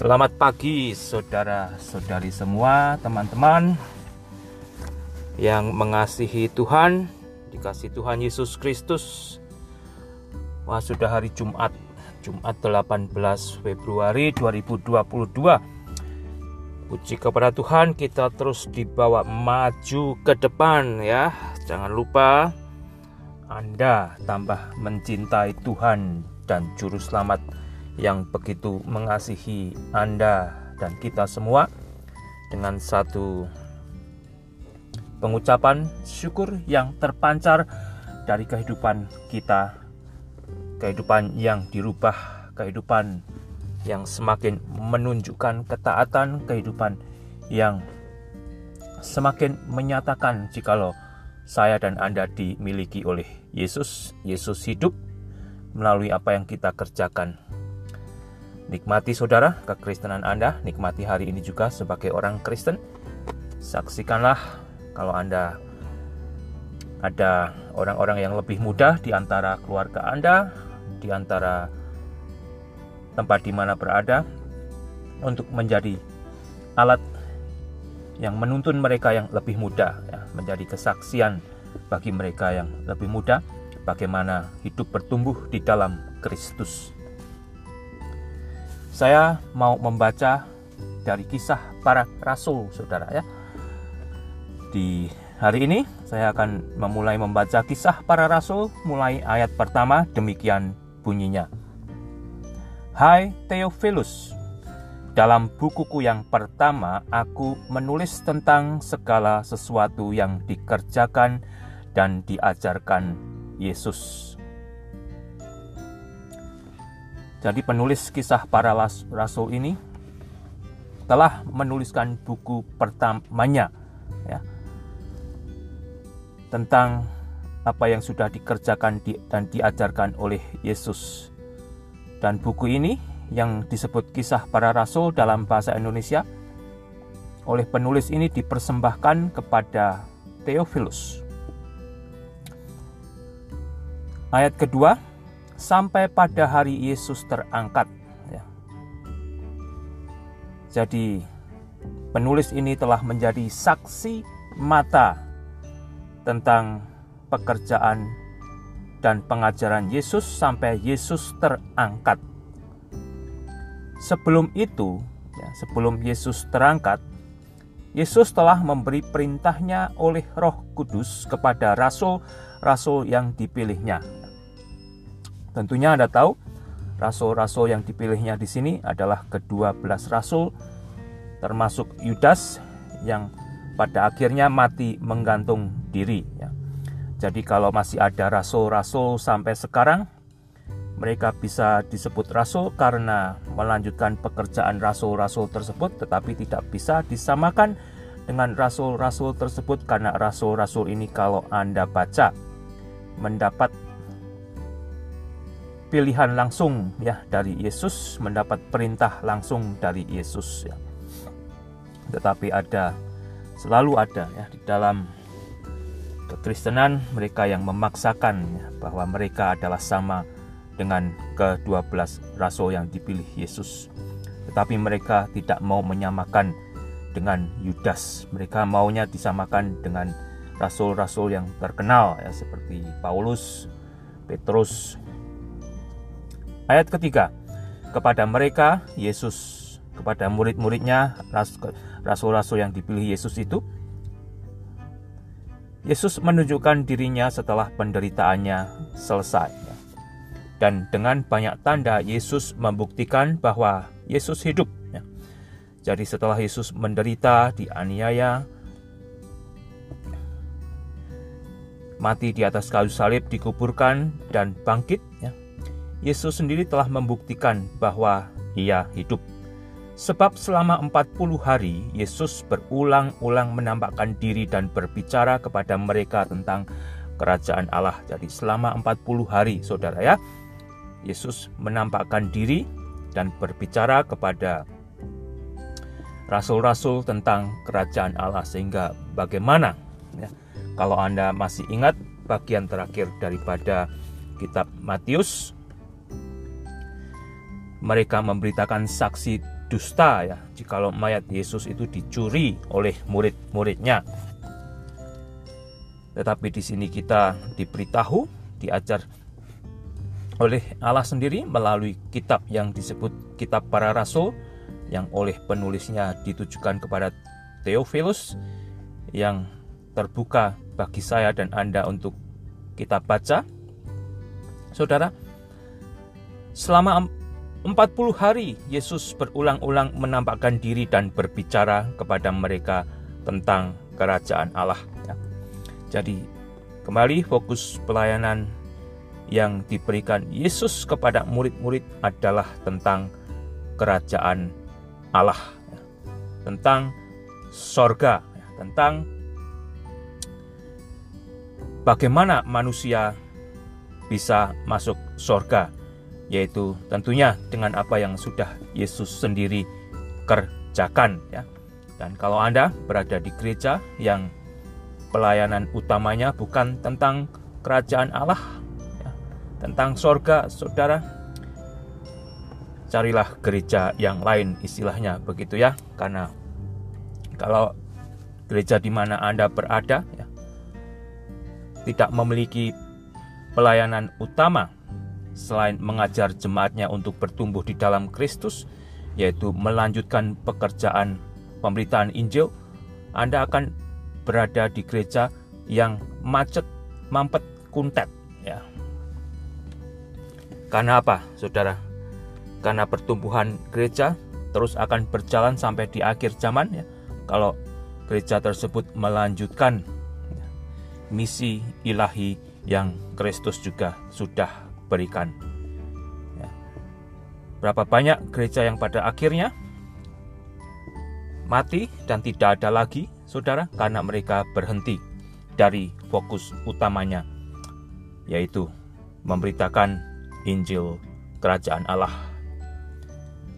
Selamat pagi saudara-saudari semua, teman-teman yang mengasihi Tuhan, dikasih Tuhan Yesus Kristus. Wah, sudah hari Jumat, Jumat 18 Februari 2022. Puji kepada Tuhan, kita terus dibawa maju ke depan ya. Jangan lupa Anda tambah mencintai Tuhan dan juru selamat yang begitu mengasihi Anda dan kita semua. Dengan satu pengucapan syukur yang terpancar dari kehidupan kita, kehidupan yang dirubah, kehidupan yang semakin menunjukkan ketaatan, kehidupan yang semakin menyatakan jikalau saya dan Anda dimiliki oleh Yesus, Yesus hidup melalui apa yang kita kerjakan Nikmati saudara kekristenan Anda, nikmati hari ini juga sebagai orang Kristen. Saksikanlah kalau Anda ada orang-orang yang lebih muda di antara keluarga Anda, di antara tempat di mana berada, untuk menjadi alat yang menuntun mereka yang lebih muda, ya, menjadi kesaksian bagi mereka yang lebih muda, bagaimana hidup bertumbuh di dalam Kristus. Saya mau membaca dari kisah para rasul, saudara ya. Di hari ini saya akan memulai membaca kisah para rasul mulai ayat pertama demikian bunyinya. Hai Theophilus, dalam bukuku yang pertama aku menulis tentang segala sesuatu yang dikerjakan dan diajarkan Yesus Jadi penulis kisah para rasul ini telah menuliskan buku pertamanya ya, tentang apa yang sudah dikerjakan dan diajarkan oleh Yesus. Dan buku ini yang disebut kisah para rasul dalam bahasa Indonesia oleh penulis ini dipersembahkan kepada Theophilus. Ayat kedua, sampai pada hari Yesus terangkat. Ya. Jadi penulis ini telah menjadi saksi mata tentang pekerjaan dan pengajaran Yesus sampai Yesus terangkat. Sebelum itu, ya, sebelum Yesus terangkat, Yesus telah memberi perintahnya oleh Roh Kudus kepada rasul-rasul yang dipilihnya. Tentunya Anda tahu, rasul-rasul yang dipilihnya di sini adalah kedua belas rasul, termasuk Yudas yang pada akhirnya mati menggantung diri. Ya. Jadi kalau masih ada rasul-rasul sampai sekarang, mereka bisa disebut rasul karena melanjutkan pekerjaan rasul-rasul tersebut, tetapi tidak bisa disamakan dengan rasul-rasul tersebut karena rasul-rasul ini kalau Anda baca mendapat pilihan langsung ya dari Yesus, mendapat perintah langsung dari Yesus ya. Tetapi ada selalu ada ya di dalam kekristenan mereka yang memaksakan ya, bahwa mereka adalah sama dengan ke-12 rasul yang dipilih Yesus. Tetapi mereka tidak mau menyamakan dengan Yudas. Mereka maunya disamakan dengan rasul-rasul yang terkenal ya seperti Paulus, Petrus, Ayat ketiga, kepada mereka Yesus kepada murid-muridnya rasul-rasul yang dipilih Yesus itu Yesus menunjukkan dirinya setelah penderitaannya selesai. Dan dengan banyak tanda Yesus membuktikan bahwa Yesus hidup. Jadi setelah Yesus menderita, dianiaya, mati di atas kayu salib, dikuburkan, dan bangkit, ya, Yesus sendiri telah membuktikan bahwa ia hidup. Sebab selama 40 hari Yesus berulang-ulang menampakkan diri dan berbicara kepada mereka tentang kerajaan Allah. Jadi selama 40 hari saudara ya, Yesus menampakkan diri dan berbicara kepada rasul-rasul tentang kerajaan Allah sehingga bagaimana ya, kalau Anda masih ingat bagian terakhir daripada kitab Matius mereka memberitakan saksi dusta ya jikalau mayat Yesus itu dicuri oleh murid-muridnya. Tetapi di sini kita diberitahu, diajar oleh Allah sendiri melalui kitab yang disebut kitab para rasul yang oleh penulisnya ditujukan kepada Theophilus yang terbuka bagi saya dan Anda untuk kita baca. Saudara, selama 40 hari Yesus berulang-ulang menampakkan diri dan berbicara kepada mereka tentang kerajaan Allah. Ya. Jadi kembali fokus pelayanan yang diberikan Yesus kepada murid-murid adalah tentang kerajaan Allah, ya. tentang sorga, ya. tentang bagaimana manusia bisa masuk sorga yaitu tentunya dengan apa yang sudah Yesus sendiri kerjakan ya. Dan kalau Anda berada di gereja yang pelayanan utamanya bukan tentang kerajaan Allah, ya, tentang sorga, saudara, carilah gereja yang lain istilahnya begitu ya, karena kalau gereja di mana Anda berada ya, tidak memiliki pelayanan utama selain mengajar jemaatnya untuk bertumbuh di dalam Kristus, yaitu melanjutkan pekerjaan pemberitaan Injil, Anda akan berada di gereja yang macet, mampet, kuntet. Ya. Karena apa, saudara? Karena pertumbuhan gereja terus akan berjalan sampai di akhir zaman. Ya. Kalau gereja tersebut melanjutkan ya, misi ilahi yang Kristus juga sudah berikan. Ya. Berapa banyak gereja yang pada akhirnya mati dan tidak ada lagi, saudara, karena mereka berhenti dari fokus utamanya, yaitu memberitakan Injil Kerajaan Allah.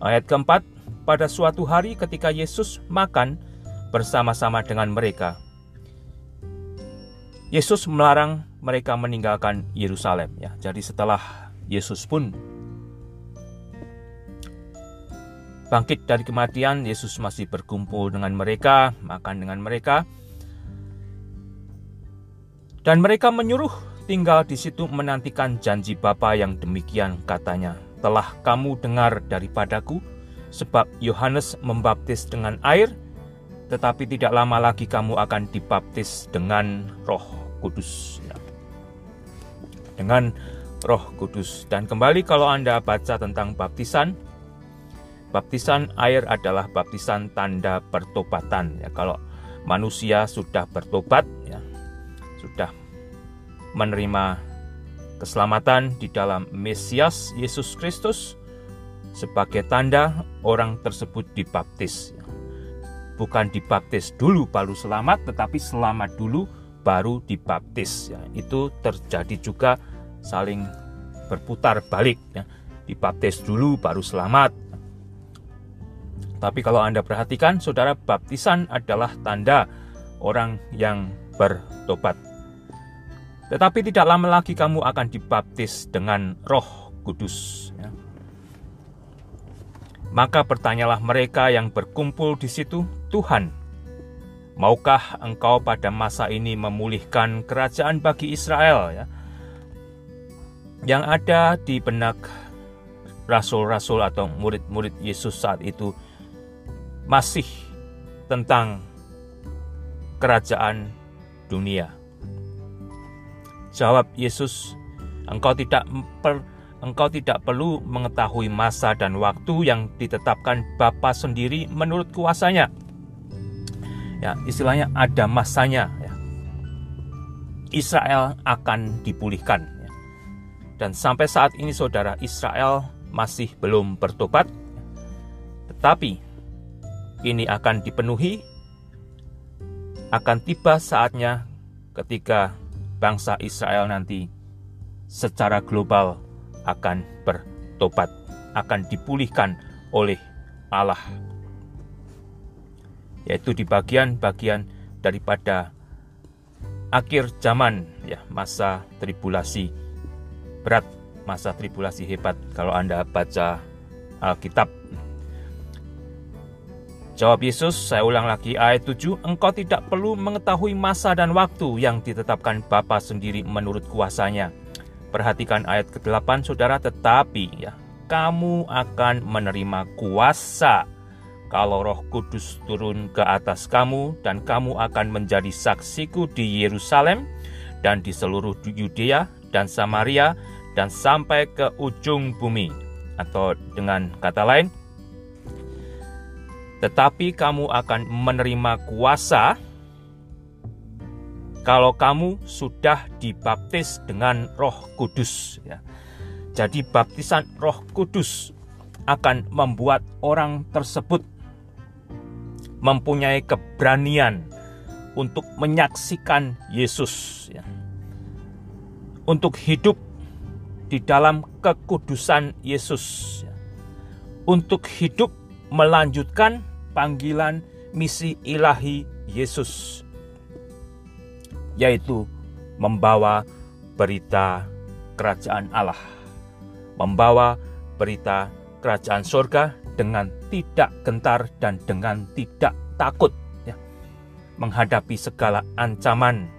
Ayat keempat, pada suatu hari ketika Yesus makan bersama-sama dengan mereka, Yesus melarang mereka meninggalkan Yerusalem ya. Jadi setelah Yesus pun bangkit dari kematian, Yesus masih berkumpul dengan mereka, makan dengan mereka. Dan mereka menyuruh tinggal di situ menantikan janji Bapa yang demikian katanya. Telah kamu dengar daripadaku, sebab Yohanes membaptis dengan air, tetapi tidak lama lagi kamu akan dibaptis dengan roh kudus. Ya dengan Roh Kudus. Dan kembali kalau Anda baca tentang baptisan, baptisan air adalah baptisan tanda pertobatan. Ya, kalau manusia sudah bertobat, ya, sudah menerima keselamatan di dalam Mesias Yesus Kristus sebagai tanda orang tersebut dibaptis. Bukan dibaptis dulu baru selamat, tetapi selamat dulu baru dibaptis. Ya. Itu terjadi juga saling berputar balik ya. Dibaptis dulu baru selamat. Tapi kalau Anda perhatikan, saudara, baptisan adalah tanda orang yang bertobat. Tetapi tidak lama lagi kamu akan dibaptis dengan roh kudus. Ya. Maka bertanyalah mereka yang berkumpul di situ, Tuhan, maukah engkau pada masa ini memulihkan kerajaan bagi Israel? Ya? Yang ada di benak rasul-rasul atau murid-murid Yesus saat itu masih tentang kerajaan dunia. Jawab Yesus, engkau tidak per, engkau tidak perlu mengetahui masa dan waktu yang ditetapkan Bapa sendiri menurut kuasanya. Ya, istilahnya ada masanya ya. Israel akan dipulihkan dan sampai saat ini saudara Israel masih belum bertobat. Tetapi ini akan dipenuhi akan tiba saatnya ketika bangsa Israel nanti secara global akan bertobat, akan dipulihkan oleh Allah. Yaitu di bagian-bagian daripada akhir zaman ya masa tribulasi berat, masa tribulasi hebat kalau Anda baca Alkitab. Jawab Yesus, saya ulang lagi ayat 7, engkau tidak perlu mengetahui masa dan waktu yang ditetapkan Bapa sendiri menurut kuasanya. Perhatikan ayat ke-8 saudara, tetapi ya, kamu akan menerima kuasa kalau roh kudus turun ke atas kamu dan kamu akan menjadi saksiku di Yerusalem dan di seluruh Yudea dan Samaria dan sampai ke ujung bumi. Atau dengan kata lain, tetapi kamu akan menerima kuasa kalau kamu sudah dibaptis dengan Roh Kudus. Ya. Jadi, baptisan Roh Kudus akan membuat orang tersebut mempunyai keberanian untuk menyaksikan Yesus, ya. untuk hidup di dalam kekudusan Yesus, untuk hidup melanjutkan panggilan misi ilahi Yesus, yaitu membawa berita kerajaan Allah, membawa berita kerajaan surga dengan tidak gentar dan dengan tidak takut, ya. menghadapi segala ancaman,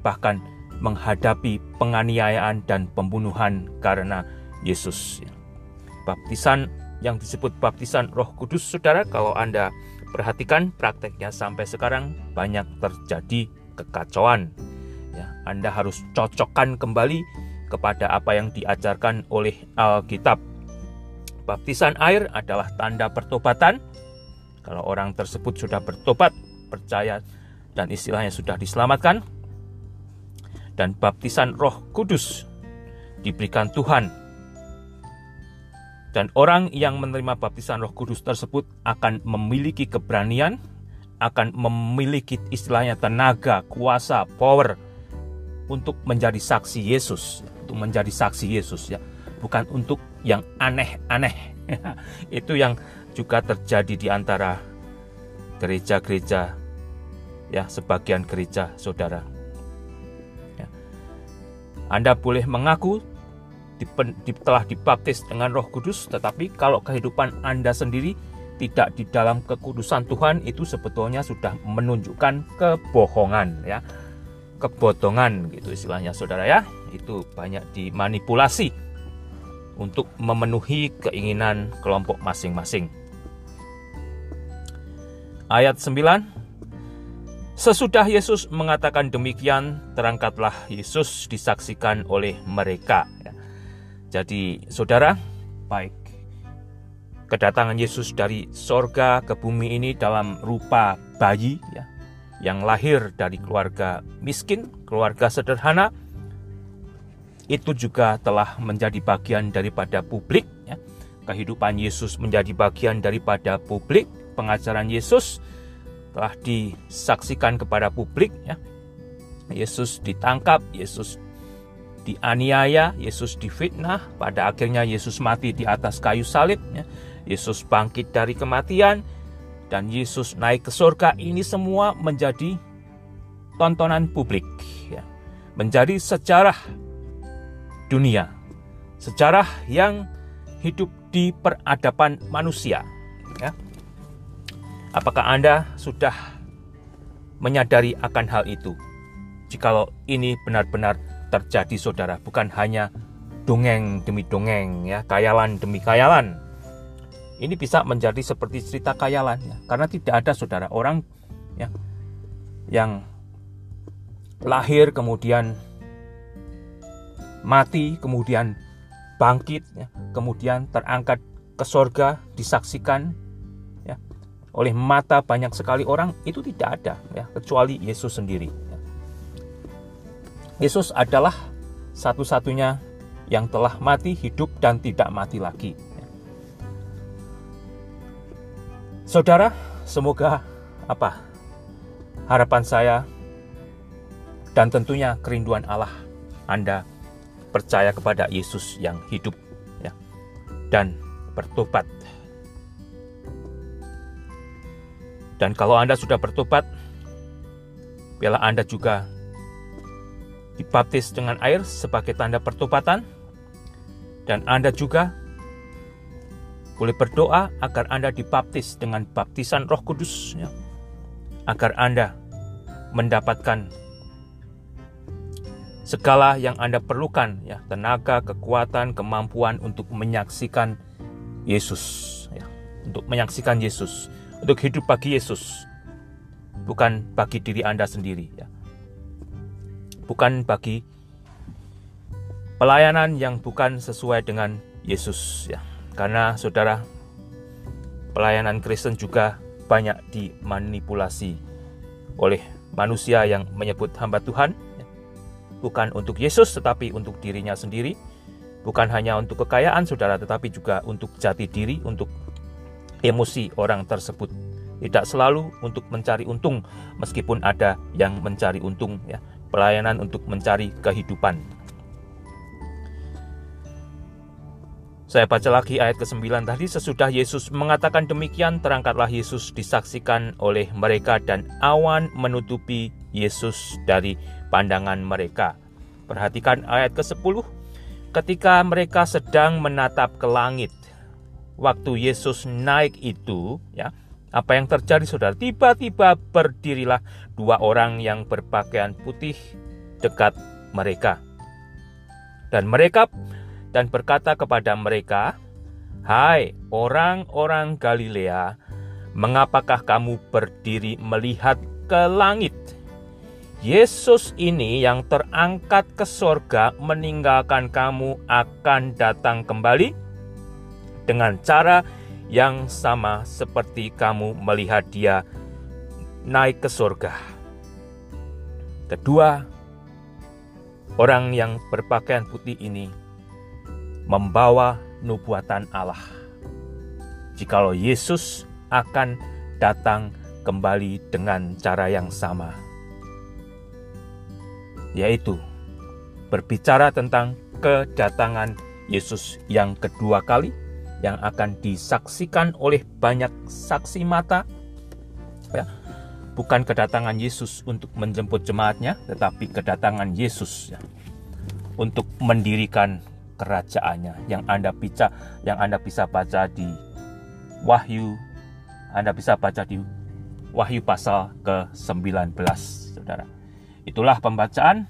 bahkan menghadapi penganiayaan dan pembunuhan karena Yesus. Baptisan yang disebut baptisan Roh Kudus, saudara, kalau Anda perhatikan prakteknya sampai sekarang banyak terjadi kekacauan. Ya, Anda harus cocokkan kembali kepada apa yang diajarkan oleh Alkitab. Baptisan air adalah tanda pertobatan. Kalau orang tersebut sudah bertobat, percaya dan istilahnya sudah diselamatkan. Dan baptisan Roh Kudus diberikan Tuhan dan orang yang menerima baptisan Roh Kudus tersebut akan memiliki keberanian, akan memiliki istilahnya tenaga, kuasa, power untuk menjadi saksi Yesus, untuk menjadi saksi Yesus ya, bukan untuk yang aneh-aneh. Itu yang juga terjadi di antara gereja-gereja ya, sebagian gereja Saudara. Anda boleh mengaku telah dibaptis dengan Roh Kudus, tetapi kalau kehidupan Anda sendiri tidak di dalam kekudusan Tuhan itu sebetulnya sudah menunjukkan kebohongan ya. Kebotongan gitu istilahnya Saudara ya. Itu banyak dimanipulasi untuk memenuhi keinginan kelompok masing-masing. Ayat 9 Sesudah Yesus mengatakan demikian, terangkatlah Yesus disaksikan oleh mereka. Jadi, saudara, baik kedatangan Yesus dari sorga ke bumi ini dalam rupa bayi ya, yang lahir dari keluarga miskin, keluarga sederhana, itu juga telah menjadi bagian daripada publik. Ya. Kehidupan Yesus menjadi bagian daripada publik. Pengajaran Yesus telah disaksikan kepada publik. Ya. Yesus ditangkap, Yesus dianiaya, Yesus difitnah, pada akhirnya Yesus mati di atas kayu salib, ya. Yesus bangkit dari kematian, dan Yesus naik ke surga. Ini semua menjadi tontonan publik, ya. menjadi sejarah dunia, sejarah yang hidup di peradaban manusia. Ya. Apakah Anda sudah menyadari akan hal itu? Jikalau ini benar-benar terjadi saudara, bukan hanya dongeng demi dongeng ya, kayalan demi kayalan. Ini bisa menjadi seperti cerita kayalan ya, karena tidak ada saudara orang ya yang lahir kemudian mati kemudian bangkit ya, kemudian terangkat ke sorga disaksikan oleh mata banyak sekali orang itu tidak ada ya kecuali Yesus sendiri Yesus adalah satu-satunya yang telah mati, hidup, dan tidak mati lagi. Saudara, semoga apa harapan saya dan tentunya kerinduan Allah Anda percaya kepada Yesus yang hidup ya, dan bertobat. Dan kalau Anda sudah bertobat, biarlah Anda juga dibaptis dengan air sebagai tanda pertobatan, dan Anda juga boleh berdoa agar Anda dibaptis dengan baptisan Roh Kudus, ya. agar Anda mendapatkan segala yang Anda perlukan, ya, tenaga, kekuatan, kemampuan untuk menyaksikan Yesus, ya, untuk menyaksikan Yesus, untuk hidup bagi Yesus, bukan bagi diri Anda sendiri, ya, bukan bagi pelayanan yang bukan sesuai dengan Yesus, ya, karena saudara pelayanan Kristen juga banyak dimanipulasi oleh manusia yang menyebut hamba Tuhan bukan untuk Yesus tetapi untuk dirinya sendiri, bukan hanya untuk kekayaan saudara tetapi juga untuk jati diri, untuk emosi orang tersebut. Tidak selalu untuk mencari untung meskipun ada yang mencari untung ya. Pelayanan untuk mencari kehidupan. Saya baca lagi ayat ke-9 tadi sesudah Yesus mengatakan demikian terangkatlah Yesus disaksikan oleh mereka dan awan menutupi Yesus dari pandangan mereka. Perhatikan ayat ke-10. Ketika mereka sedang menatap ke langit, waktu Yesus naik itu, ya, apa yang terjadi saudara? Tiba-tiba berdirilah dua orang yang berpakaian putih dekat mereka. Dan mereka dan berkata kepada mereka, "Hai orang-orang Galilea, mengapakah kamu berdiri melihat ke langit?" Yesus ini yang terangkat ke sorga meninggalkan kamu akan datang kembali dengan cara yang sama seperti kamu melihat dia naik ke sorga. Kedua, orang yang berpakaian putih ini membawa nubuatan Allah. Jikalau Yesus akan datang kembali dengan cara yang sama yaitu berbicara tentang kedatangan Yesus yang kedua kali yang akan disaksikan oleh banyak saksi mata ya bukan kedatangan Yesus untuk menjemput jemaatnya tetapi kedatangan Yesus ya, untuk mendirikan kerajaannya yang Anda bisa yang Anda bisa baca di Wahyu Anda bisa baca di Wahyu pasal ke-19 Saudara Itulah pembacaan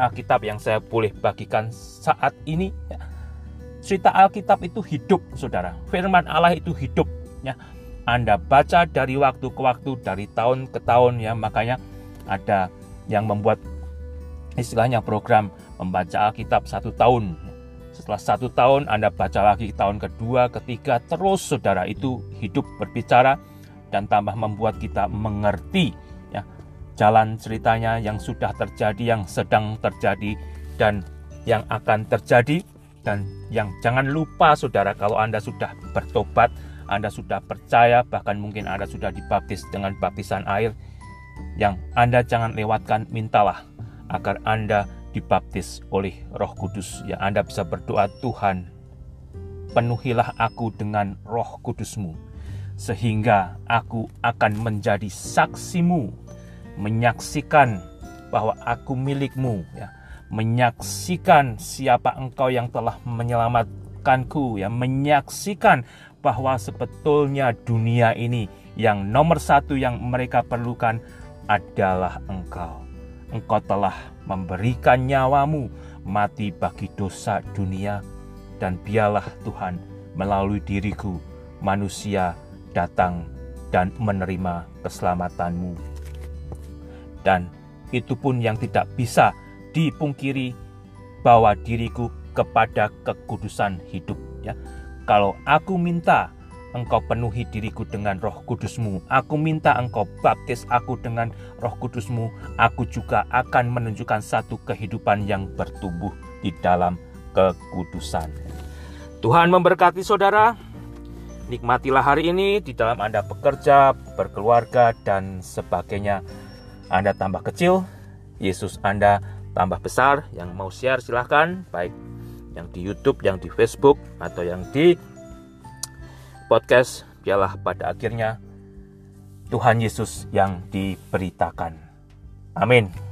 Alkitab yang saya boleh bagikan saat ini. Ya. Cerita Alkitab itu hidup, saudara. Firman Allah itu hidup. Ya. Anda baca dari waktu ke waktu, dari tahun ke tahun, ya. Makanya ada yang membuat istilahnya program membaca Alkitab satu tahun. Setelah satu tahun Anda baca lagi tahun kedua, ketiga, terus saudara itu hidup berbicara dan tambah membuat kita mengerti jalan ceritanya yang sudah terjadi, yang sedang terjadi, dan yang akan terjadi. Dan yang jangan lupa saudara kalau Anda sudah bertobat, Anda sudah percaya, bahkan mungkin Anda sudah dibaptis dengan baptisan air, yang Anda jangan lewatkan, mintalah agar Anda dibaptis oleh roh kudus. Ya Anda bisa berdoa, Tuhan, penuhilah aku dengan roh kudusmu, sehingga aku akan menjadi saksimu menyaksikan bahwa aku milikmu ya menyaksikan siapa engkau yang telah menyelamatkanku ya menyaksikan bahwa sebetulnya dunia ini yang nomor satu yang mereka perlukan adalah engkau. Engkau telah memberikan nyawamu mati bagi dosa dunia dan biarlah Tuhan melalui diriku manusia datang dan menerima keselamatanmu. Dan itu pun yang tidak bisa dipungkiri bahwa diriku kepada kekudusan hidup ya. Kalau aku minta engkau penuhi diriku dengan roh kudusmu. Aku minta engkau baptis aku dengan roh kudusmu. Aku juga akan menunjukkan satu kehidupan yang bertumbuh di dalam kekudusan. Tuhan memberkati saudara. Nikmatilah hari ini di dalam Anda bekerja, berkeluarga, dan sebagainya. Anda tambah kecil, Yesus Anda tambah besar. Yang mau share silahkan, baik yang di YouTube, yang di Facebook, atau yang di podcast. Biarlah pada akhirnya Tuhan Yesus yang diberitakan. Amin.